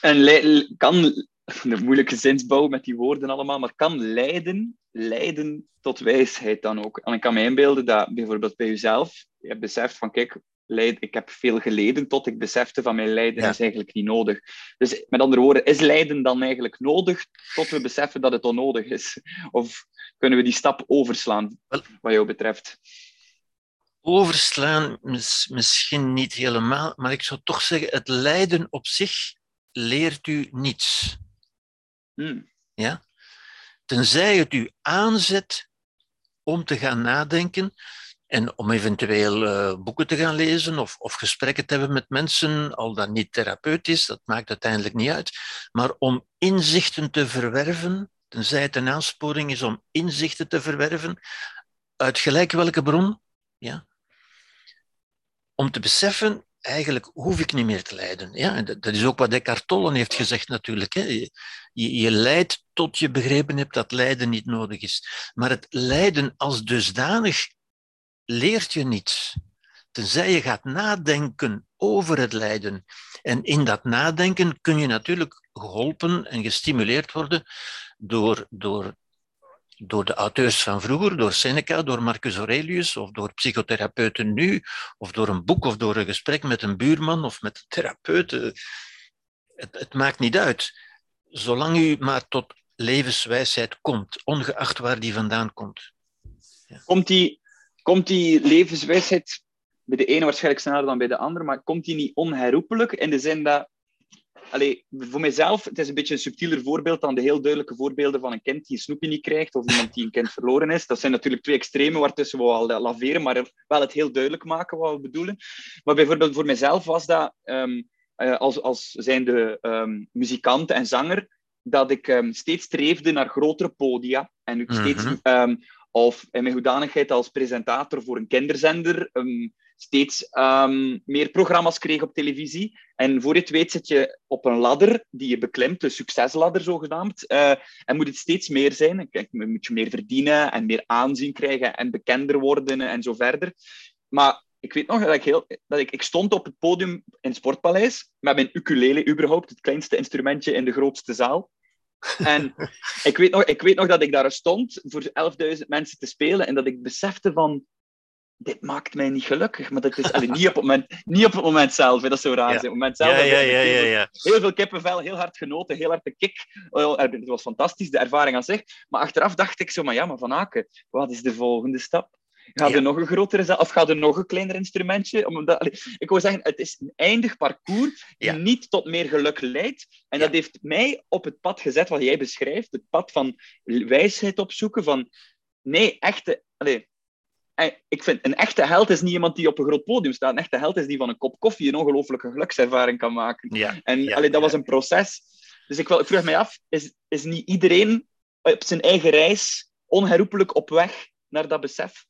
En kan de moeilijke zinsbouw met die woorden allemaal, maar kan lijden leiden tot wijsheid dan ook? En ik kan me inbeelden dat bijvoorbeeld bij jezelf, je beseft van kijk, ik heb veel geleden tot ik besefte van mijn lijden is eigenlijk niet nodig. Dus met andere woorden, is lijden dan eigenlijk nodig tot we beseffen dat het onnodig is? Of kunnen we die stap overslaan, wat jou betreft? Overslaan misschien niet helemaal, maar ik zou toch zeggen, het lijden op zich leert u niets. Hmm. Ja? Tenzij het u aanzet om te gaan nadenken en om eventueel uh, boeken te gaan lezen of, of gesprekken te hebben met mensen, al dan niet therapeutisch, dat maakt uiteindelijk niet uit, maar om inzichten te verwerven, tenzij het een aansporing is om inzichten te verwerven, uit gelijk welke bron, ja, om te beseffen, eigenlijk hoef ik niet meer te lijden. Ja, dat is ook wat Eckhart Tolle heeft gezegd natuurlijk. Hè. Je, je lijdt tot je begrepen hebt dat lijden niet nodig is. Maar het lijden als dusdanig leert je niets. Tenzij je gaat nadenken over het lijden. En in dat nadenken kun je natuurlijk geholpen en gestimuleerd worden door, door door de auteurs van vroeger, door Seneca, door Marcus Aurelius of door psychotherapeuten nu, of door een boek of door een gesprek met een buurman of met een therapeut. Het, het maakt niet uit. Zolang u maar tot levenswijsheid komt, ongeacht waar die vandaan komt. Ja. Komt, die, komt die levenswijsheid bij de ene waarschijnlijk sneller dan bij de andere, maar komt die niet onherroepelijk in de zin dat allee, voor mijzelf, het is een beetje een subtieler voorbeeld dan de heel duidelijke voorbeelden van een kind die een snoepje niet krijgt of iemand die een kind verloren is. Dat zijn natuurlijk twee extremen waartussen we al laveren, maar wel het heel duidelijk maken wat we bedoelen. Maar bijvoorbeeld voor mijzelf was dat, um, als, als zijnde um, muzikant en zanger, dat ik um, steeds streefde naar grotere podia en ik steeds, mm of in mijn hoedanigheid als presentator voor een kinderzender, steeds um, meer programma's kreeg op televisie. En voor je het weet zit je op een ladder die je beklimt, de succesladder zogenaamd. Uh, en moet het steeds meer zijn. Kijk, moet je meer verdienen en meer aanzien krijgen en bekender worden en zo verder. Maar ik weet nog dat ik, heel, dat ik, ik stond op het podium in het Sportpaleis met mijn ukulele überhaupt, het kleinste instrumentje in de grootste zaal. En ik weet, nog, ik weet nog dat ik daar stond voor 11.000 mensen te spelen en dat ik besefte van dit maakt mij niet gelukkig. Maar dat is allee, niet, op het moment, niet op het moment zelf. Hè. Dat is zo raar. Ja. Op het moment zelf ja, ja, ja, ja, ja. Heel veel kippenvel, heel hard genoten, heel hard de kick. Het was fantastisch, de ervaring aan zich. Maar achteraf dacht ik zo, maar ja, maar Van Aken, wat is de volgende stap? Gaat er nog een grotere of gaat er nog een kleiner instrumentje? Omdat, ik wil zeggen, het is een eindig parcours die niet tot meer geluk leidt. En dat heeft mij op het pad gezet wat jij beschrijft. Het pad van wijsheid opzoeken, van nee, echte... ik vind, een echte held is niet iemand die op een groot podium staat. Een echte held is die van een kop koffie een ongelooflijke gelukservaring kan maken. Ja, en ja, dat was een proces. Dus ik, wil, ik vroeg mij af, is, is niet iedereen op zijn eigen reis onherroepelijk op weg naar dat besef?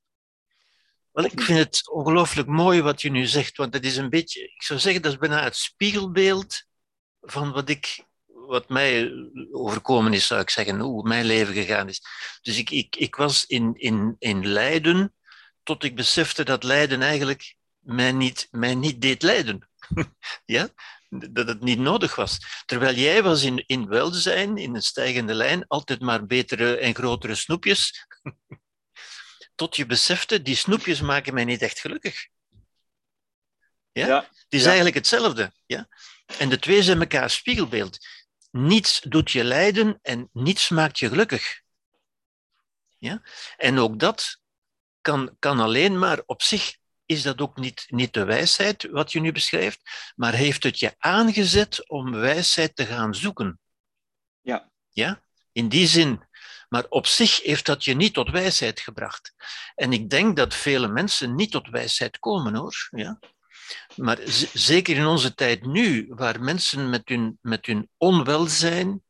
Wel, ik vind het ongelooflijk mooi wat je nu zegt, want het is een beetje, ik zou zeggen, dat is bijna het spiegelbeeld van wat ik wat mij overkomen is, zou ik zeggen, hoe mijn leven gegaan is. Dus ik, ik, ik was in, in, in Leiden tot ik besefte dat lijden eigenlijk mij niet, mij niet deed lijden. ja? Dat het niet nodig was. Terwijl jij was in, in welzijn, in een stijgende lijn, altijd maar betere en grotere snoepjes. tot je besefte, die snoepjes maken mij niet echt gelukkig. Ja? ja het is eigenlijk hetzelfde. Ja? En de twee zijn elkaar spiegelbeeld. Niets doet je lijden en niets maakt je gelukkig. Ja? En ook dat kan, kan alleen maar op zich is dat ook niet, niet de wijsheid wat je nu beschrijft, maar heeft het je aangezet om wijsheid te gaan zoeken. Ja. Ja, in die zin. Maar op zich heeft dat je niet tot wijsheid gebracht. En ik denk dat vele mensen niet tot wijsheid komen hoor. Ja? Maar zeker in onze tijd nu, waar mensen met hun, met hun onwelzijn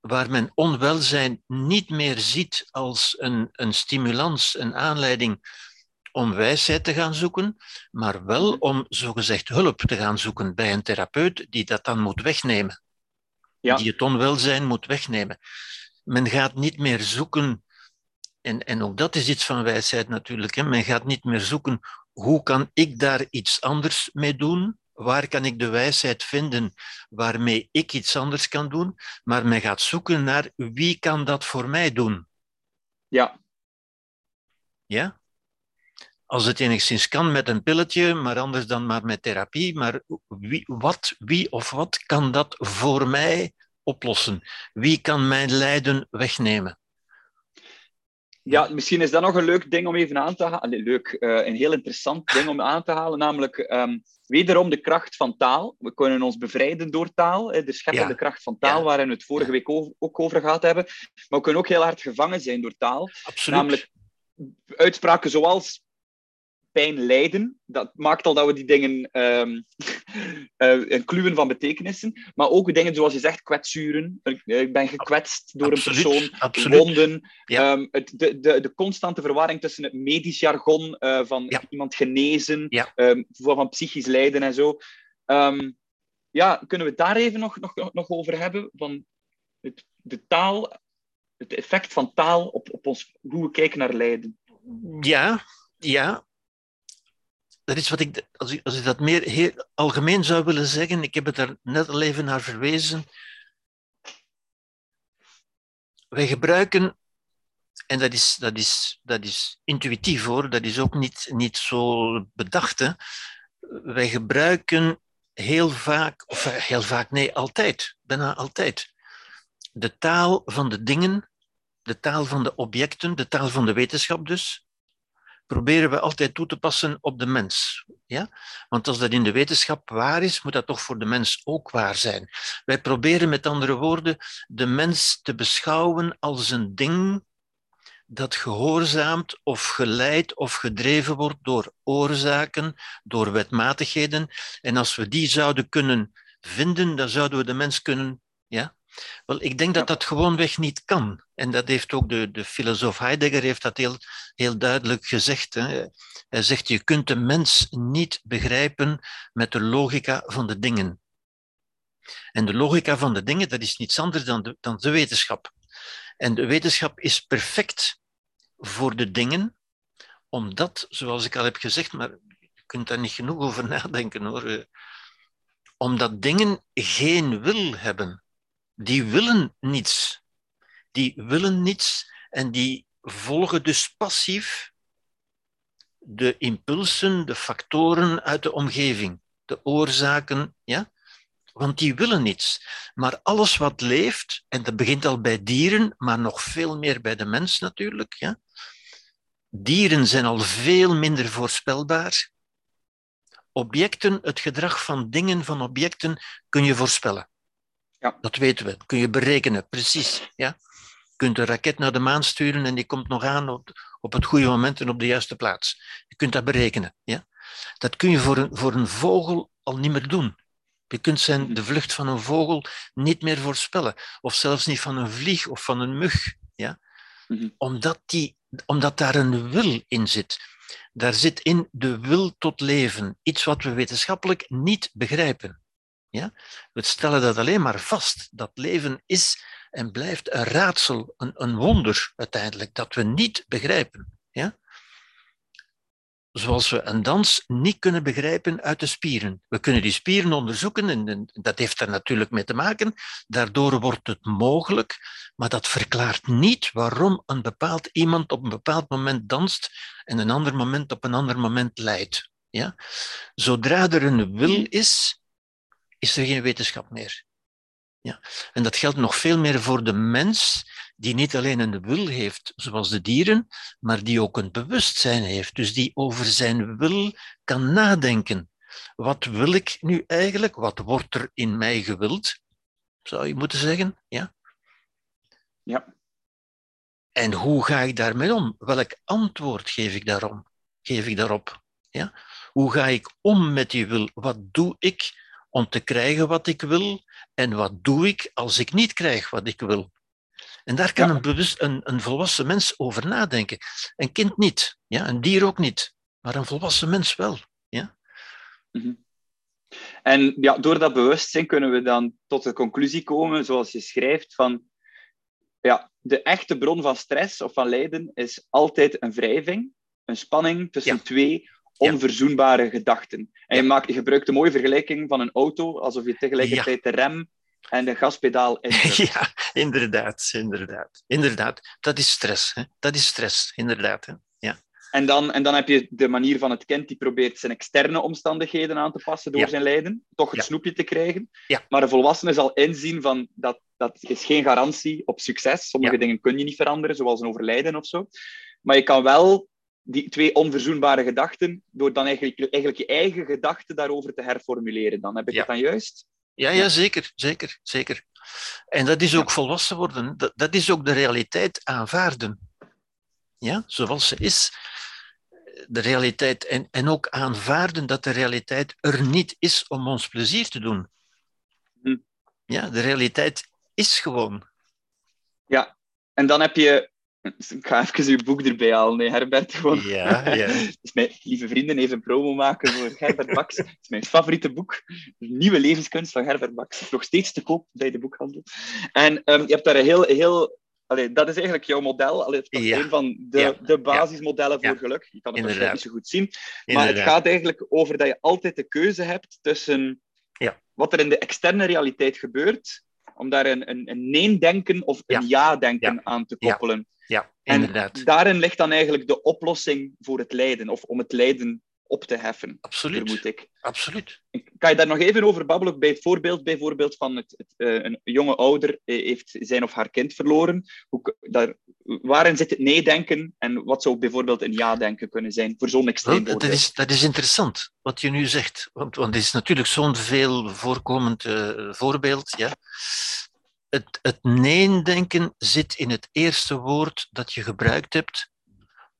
waar men onwelzijn niet meer ziet als een, een stimulans, een aanleiding om wijsheid te gaan zoeken, maar wel mhm. om zogezegd hulp te gaan zoeken bij een therapeut die dat dan moet wegnemen. Ja. Die het onwelzijn moet wegnemen. Men gaat niet meer zoeken, en, en ook dat is iets van wijsheid natuurlijk, hè, men gaat niet meer zoeken hoe kan ik daar iets anders mee doen, waar kan ik de wijsheid vinden waarmee ik iets anders kan doen, maar men gaat zoeken naar wie kan dat voor mij doen. Ja. Ja? Als het enigszins kan met een pilletje, maar anders dan maar met therapie, maar wie, wat, wie of wat kan dat voor mij oplossen? Wie kan mijn lijden wegnemen? Ja, misschien is dat nog een leuk ding om even aan te halen. leuk, uh, een heel interessant ding om aan te halen, namelijk um, wederom de kracht van taal. We kunnen ons bevrijden door taal, de scheppende kracht van taal, waar we het vorige week ook over gehad hebben. Maar we kunnen ook heel hard gevangen zijn door taal. Absoluut. Namelijk, uitspraken zoals pijn lijden, dat maakt al dat we die dingen um, uh, kluwen van betekenissen. Maar ook dingen zoals je zegt, kwetsuren. Ik ben gekwetst door absoluut, een persoon, absoluut. wonden. Ja. Um, het, de, de, de constante verwarring tussen het medisch jargon uh, van Ja. iemand genezen, Ja. um, van, psychisch lijden en zo. Ja, kunnen we het daar even nog, nog, nog over hebben? Van het, de taal, het effect van taal op, op ons, hoe we kijken naar lijden. Ja, ja. Dat is wat ik, als ik, als ik dat meer heel algemeen zou willen zeggen, ik heb het er net al even naar verwezen. Wij gebruiken, en dat is, dat is, dat is intuïtief hoor, dat is ook niet, niet zo bedacht. Wij gebruiken heel vaak, of heel vaak, nee, altijd, bijna altijd, de taal van de dingen, de taal van de objecten, de taal van de wetenschap dus, proberen we altijd toe te passen op de mens. Ja? Want als dat in de wetenschap waar is, moet dat toch voor de mens ook waar zijn. Wij proberen met andere woorden de mens te beschouwen als een ding dat gehoorzaamt of geleid of gedreven wordt door oorzaken, door wetmatigheden. En als we die zouden kunnen vinden, dan zouden we de mens kunnen. Ja? Wel, ik denk dat dat gewoonweg niet kan. En dat heeft ook de, de filosoof Heidegger heeft dat heel, heel duidelijk gezegd. Hè. Hij zegt, je kunt de mens niet begrijpen met de logica van de dingen. En de logica van de dingen, dat is niets anders dan de, dan de wetenschap. En de wetenschap is perfect voor de dingen, omdat, zoals ik al heb gezegd, maar je kunt daar niet genoeg over nadenken hoor, omdat dingen geen wil hebben. Die willen niets. Die willen niets en die volgen dus passief de impulsen, de factoren uit de omgeving, de oorzaken, ja? Want die willen niets. Maar alles wat leeft, en dat begint al bij dieren, maar nog veel meer bij de mens natuurlijk. Ja? Dieren zijn al veel minder voorspelbaar. Objecten, het gedrag van dingen, van objecten, kun je voorspellen. Ja. Dat weten we, dat kun je berekenen, precies. Ja? Je kunt een raket naar de maan sturen en die komt nog aan op, op het goede moment en op de juiste plaats. Je kunt dat berekenen. Ja? Dat kun je voor een, voor een vogel al niet meer doen. Je kunt zijn, de vlucht van een vogel niet meer voorspellen. Of zelfs niet van een vlieg of van een mug. Ja? Mhm. Omdat, die, omdat daar een wil in zit. Daar zit in de wil tot leven. Iets wat we wetenschappelijk niet begrijpen. Ja? We stellen dat alleen maar vast. Dat leven is en blijft een raadsel, een, een wonder uiteindelijk, dat we niet begrijpen. Ja? Zoals we een dans niet kunnen begrijpen uit de spieren. We kunnen die spieren onderzoeken en, en dat heeft er natuurlijk mee te maken. Daardoor wordt het mogelijk, maar dat verklaart niet waarom een bepaald iemand op een bepaald moment danst en een ander moment op een ander moment leidt. Ja? Zodra er een wil is, is er geen wetenschap meer. Ja. En dat geldt nog veel meer voor de mens, die niet alleen een wil heeft, zoals de dieren, maar die ook een bewustzijn heeft. Dus die over zijn wil kan nadenken. Wat wil ik nu eigenlijk? Wat wordt er in mij gewild? Zou je moeten zeggen? Ja. Ja. En hoe ga ik daarmee om? Welk antwoord geef ik daarom? Geef ik daarop? Ja? Hoe ga ik om met die wil? Wat doe ik om te krijgen wat ik wil? En wat doe ik als ik niet krijg wat ik wil? En daar kan Ja. een, bewust, een, een volwassen mens over nadenken. Een kind niet, ja? een dier ook niet, maar een volwassen mens wel. Mhm. En ja, door dat bewustzijn kunnen we dan tot de conclusie komen, zoals je schrijft, van ja, de echte bron van stress of van lijden is altijd een wrijving, een spanning tussen Ja. twee Ja. onverzoenbare gedachten. En je, maakt, je gebruikt een mooie vergelijking van een auto, alsof je tegelijkertijd de rem en de gaspedaal indrukt. ja, inderdaad, inderdaad. Inderdaad, dat is stress. Hè? Dat is stress, inderdaad. Hè? Ja. En dan, en dan heb je de manier van het kind die probeert zijn externe omstandigheden aan te passen door Ja. zijn lijden, toch het snoepje te krijgen. Maar een volwassene zal inzien van dat dat is geen garantie op succes. Sommige dingen kun je niet veranderen, zoals een overlijden of zo. Maar je kan wel die twee onverzoenbare gedachten, door dan eigenlijk, eigenlijk je eigen gedachten daarover te herformuleren. Dan heb ik Ja. het dan juist? Ja, ja, zeker, zeker, zeker. En dat is ook volwassen worden. Dat, dat is ook de realiteit aanvaarden. ja, zoals ze is, de realiteit en, en ook aanvaarden dat de realiteit er niet is om ons plezier te doen. Hm. Ja, de realiteit is gewoon. Ja, en dan heb je ik ga even uw boek erbij halen, nee, Herbert. Gewoon. Ja, ja. dus mijn lieve vrienden even promo maken voor Herbert Bax. Het is mijn favoriete boek. Nieuwe levenskunst van Herbert Bax. Nog steeds te koop bij de boekhandel. En um, je hebt daar een heel... heel allee, dat is eigenlijk jouw model. Allee, dat is Ja. een van de, Ja. de basismodellen voor geluk. Je kan het waarschijnlijk niet zo goed zien. Maar het gaat eigenlijk over dat je altijd de keuze hebt tussen Ja. wat er in de externe realiteit gebeurt, om daar een, een, een nee-denken of een ja-denken aan te koppelen. Ja, En inderdaad. daarin ligt dan eigenlijk de oplossing voor het lijden, of om het lijden op te heffen, Absoluut. vermoed ik. Absoluut. Kan je daar nog even over babbelen, bij het voorbeeld bijvoorbeeld van het, het, eh, een jonge ouder eh, heeft zijn of haar kind verloren. Hoe, daar, waarin zit het nee-denken en wat zou bijvoorbeeld een ja-denken kunnen zijn voor zo'n extreem Wel, dat, voorbeeld? is, dat is interessant wat je nu zegt. Want, want het is natuurlijk zo'n veel voorkomend eh, voorbeeld. Ja. Het, het nee-denken zit in het eerste woord dat je gebruikt hebt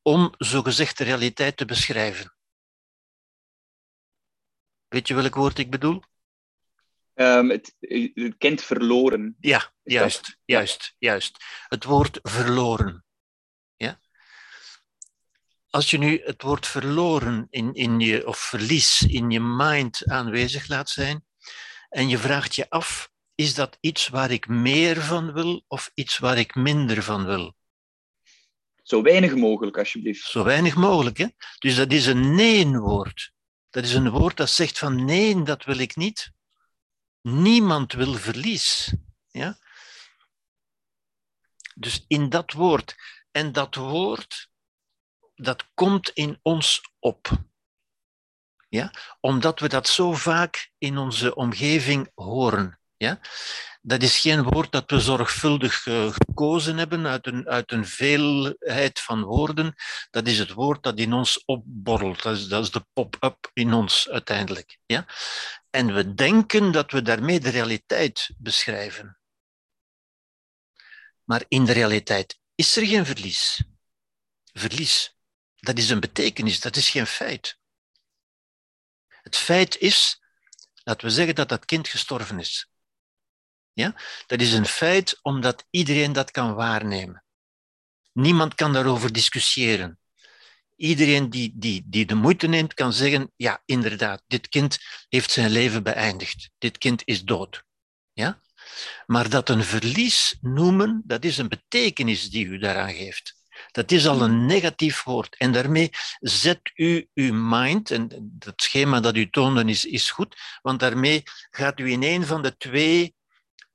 om zogezegd de realiteit te beschrijven. Weet je welk woord ik bedoel? Ehm, het, het kind verloren. Ja, dat- juist, juist, juist. Het woord verloren. Ja? Als je nu het woord verloren in, in je, of verlies in je mind aanwezig laat zijn en je vraagt je af, is dat iets waar ik meer van wil of iets waar ik minder van wil? Zo weinig mogelijk, alsjeblieft. Zo weinig mogelijk, hè? Dus dat is een nee-woord. Dat is een woord dat zegt van nee, dat wil ik niet. Niemand wil verlies. Ja? Dus in dat woord. En dat woord, dat komt in ons op. Ja? Omdat we dat zo vaak in onze omgeving horen. Ja? Dat is geen woord dat we zorgvuldig eh, gekozen hebben uit een, uit een veelheid van woorden. Dat is het woord dat in ons opborrelt. Dat is, dat is de pop-up in ons uiteindelijk. Ja? En we denken dat we daarmee de realiteit beschrijven. Maar in de realiteit is er geen verlies. Verlies, dat is een betekenis, dat is geen feit. Het feit is, laten we zeggen dat dat kind gestorven is. Ja? Dat is een feit omdat iedereen dat kan waarnemen. Niemand kan daarover discussiëren. Iedereen die, die, die de moeite neemt, kan zeggen: ja, inderdaad, dit kind heeft zijn leven beëindigd. Dit kind is dood. Ja? Maar dat een verlies noemen, dat is een betekenis die u daaraan geeft. Dat is al een negatief woord. En daarmee zet u uw mind, en dat schema dat u toonde is, is goed, want daarmee gaat u in een van de twee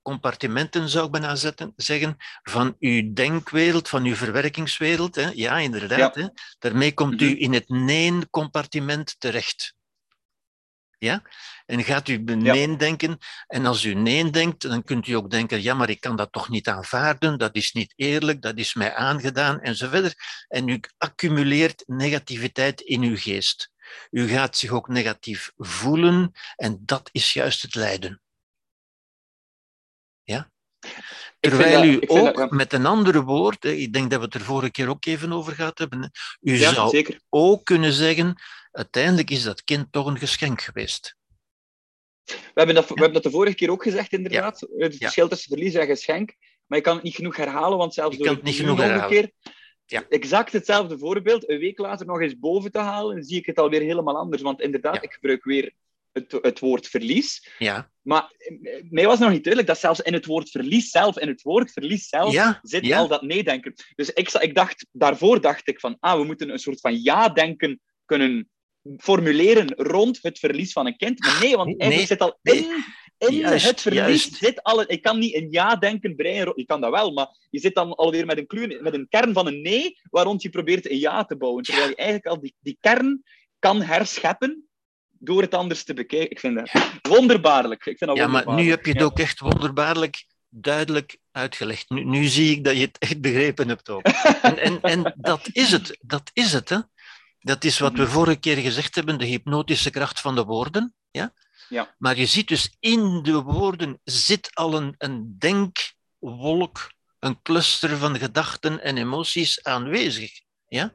compartimenten, zou ik bijna zetten, zeggen, van uw denkwereld, van uw verwerkingswereld. Hè? Ja, inderdaad. Ja. Hè? Daarmee komt u Mhm. in het nee-compartiment terecht. Ja? En gaat u nee denken. En als u nee denkt, dan kunt u ook denken, ja, maar ik kan dat toch niet aanvaarden, dat is niet eerlijk, dat is mij aangedaan, en zo verder. En u accumuleert negativiteit in uw geest. U gaat zich ook negatief voelen, en dat is juist het lijden. Ja? Terwijl u ook dat, ja. met een andere woord, ik denk dat we het er vorige keer ook even over gehad hebben, u Ja, zou zeker. ook kunnen zeggen, uiteindelijk is dat kind toch een geschenk geweest. We hebben, dat, we hebben dat de vorige keer ook gezegd, inderdaad. Het verschil tussen verlies en geschenk. Maar je kan het niet genoeg herhalen, want zelfs door het niet genoeg herhalen. keer Ja. exact hetzelfde voorbeeld, een week later nog eens boven te halen, zie ik het alweer helemaal anders. Want inderdaad, Ja. ik gebruik weer het, het woord verlies. Ja, Maar eh, mij was nog niet duidelijk dat zelfs in het woord verlies zelf, in het woord verlies zelf, ja, zit ja. al dat nee-denken. Dus ik, ik dacht, daarvoor dacht ik van, ah, we moeten een soort van ja-denken kunnen formuleren rond het verlies van een kind. Maar nee, want Nee, eigenlijk zit al in, in Juist, het verlies juist. zit al... Ik kan niet een ja-denken breien, ro- je kan dat wel, maar je zit dan alweer met een, kluw, met een kern van een nee, waar rond je probeert een ja te bouwen. Terwijl je eigenlijk al die, die kern kan herscheppen door het anders te bekijken. Ik vind dat wonderbaarlijk. Ik vind dat ja, maar nu heb je het Ja. ook echt wonderbaarlijk duidelijk uitgelegd. Nu, nu zie ik dat je het echt begrepen hebt ook. En, en, en dat is het, dat is het. Hè? Dat is wat we vorige keer gezegd hebben, de hypnotische kracht van de woorden. Ja? Ja. Maar je ziet dus in de woorden zit al een, een denkwolk, een cluster van gedachten en emoties aanwezig. Ja?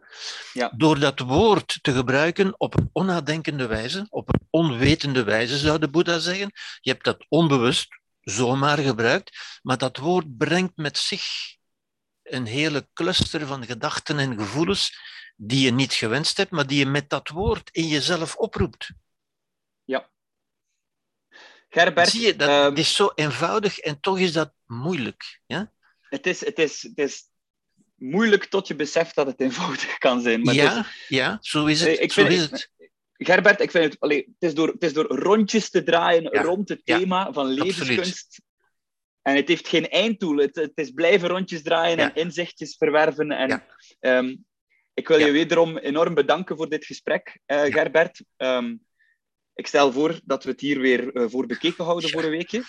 Ja. Door dat woord te gebruiken op een onnadenkende wijze, op een onwetende wijze, zou de Boeddha zeggen. Je hebt dat onbewust zomaar gebruikt, maar dat woord brengt met zich een hele cluster van gedachten en gevoelens die je niet gewenst hebt, maar die je met dat woord in jezelf oproept. Ja. Gerbert, Zie je, dat ehm, het is zo eenvoudig en toch is dat moeilijk. Ja, het, is, het, is, het is moeilijk tot je beseft dat het eenvoudig kan zijn. Maar het is- ja, ja, zo is het. Ik zo vind- is het. Gerbert, ik vind het, allee, het, is door, het is door rondjes te draaien Ja, rond het ja, thema van levenskunst. En het heeft geen einddoel. Het, het is blijven rondjes draaien Ja. en inzichtjes verwerven. En, Ja. ehm, ik wil Ja. je wederom enorm bedanken voor dit gesprek, eh, Ja. Gerbert. Ehm, ik stel voor dat we het hier weer eh, voor bekeken houden Ja. voor een weekje.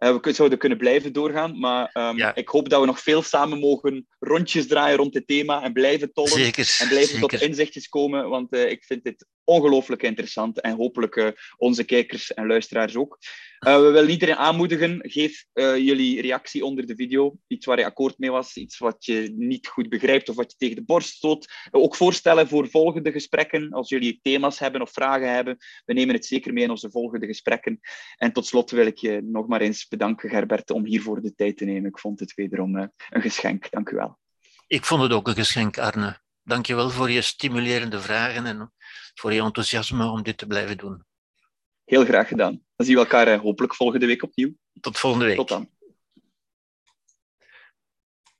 Eh, we zouden kunnen blijven doorgaan, maar ehm, Ja. ik hoop dat we nog veel samen mogen rondjes draaien rond het thema en blijven tollen. Zeker. En blijven tot inzichtjes komen, want eh, ik vind dit ongelooflijk interessant. En hopelijk eh, onze kijkers en luisteraars ook. Eh, we willen iedereen aanmoedigen, geef eh, jullie reactie onder de video. Iets waar je akkoord mee was, iets wat je niet goed begrijpt of wat je tegen de borst stoot. Eh, ook voorstellen voor volgende gesprekken, als jullie thema's hebben of vragen hebben. We nemen het zeker mee in onze volgende gesprekken. En tot slot wil ik je nog maar eens bedanken, Gerbert, om hiervoor de tijd te nemen. Ik vond het wederom een geschenk. Dank u wel. Ik vond het ook een geschenk, Arne. Dank je wel voor je stimulerende vragen en voor je enthousiasme om dit te blijven doen. Heel graag gedaan. Dan zien we elkaar eh, hopelijk volgende week opnieuw. Tot volgende week. Tot dan.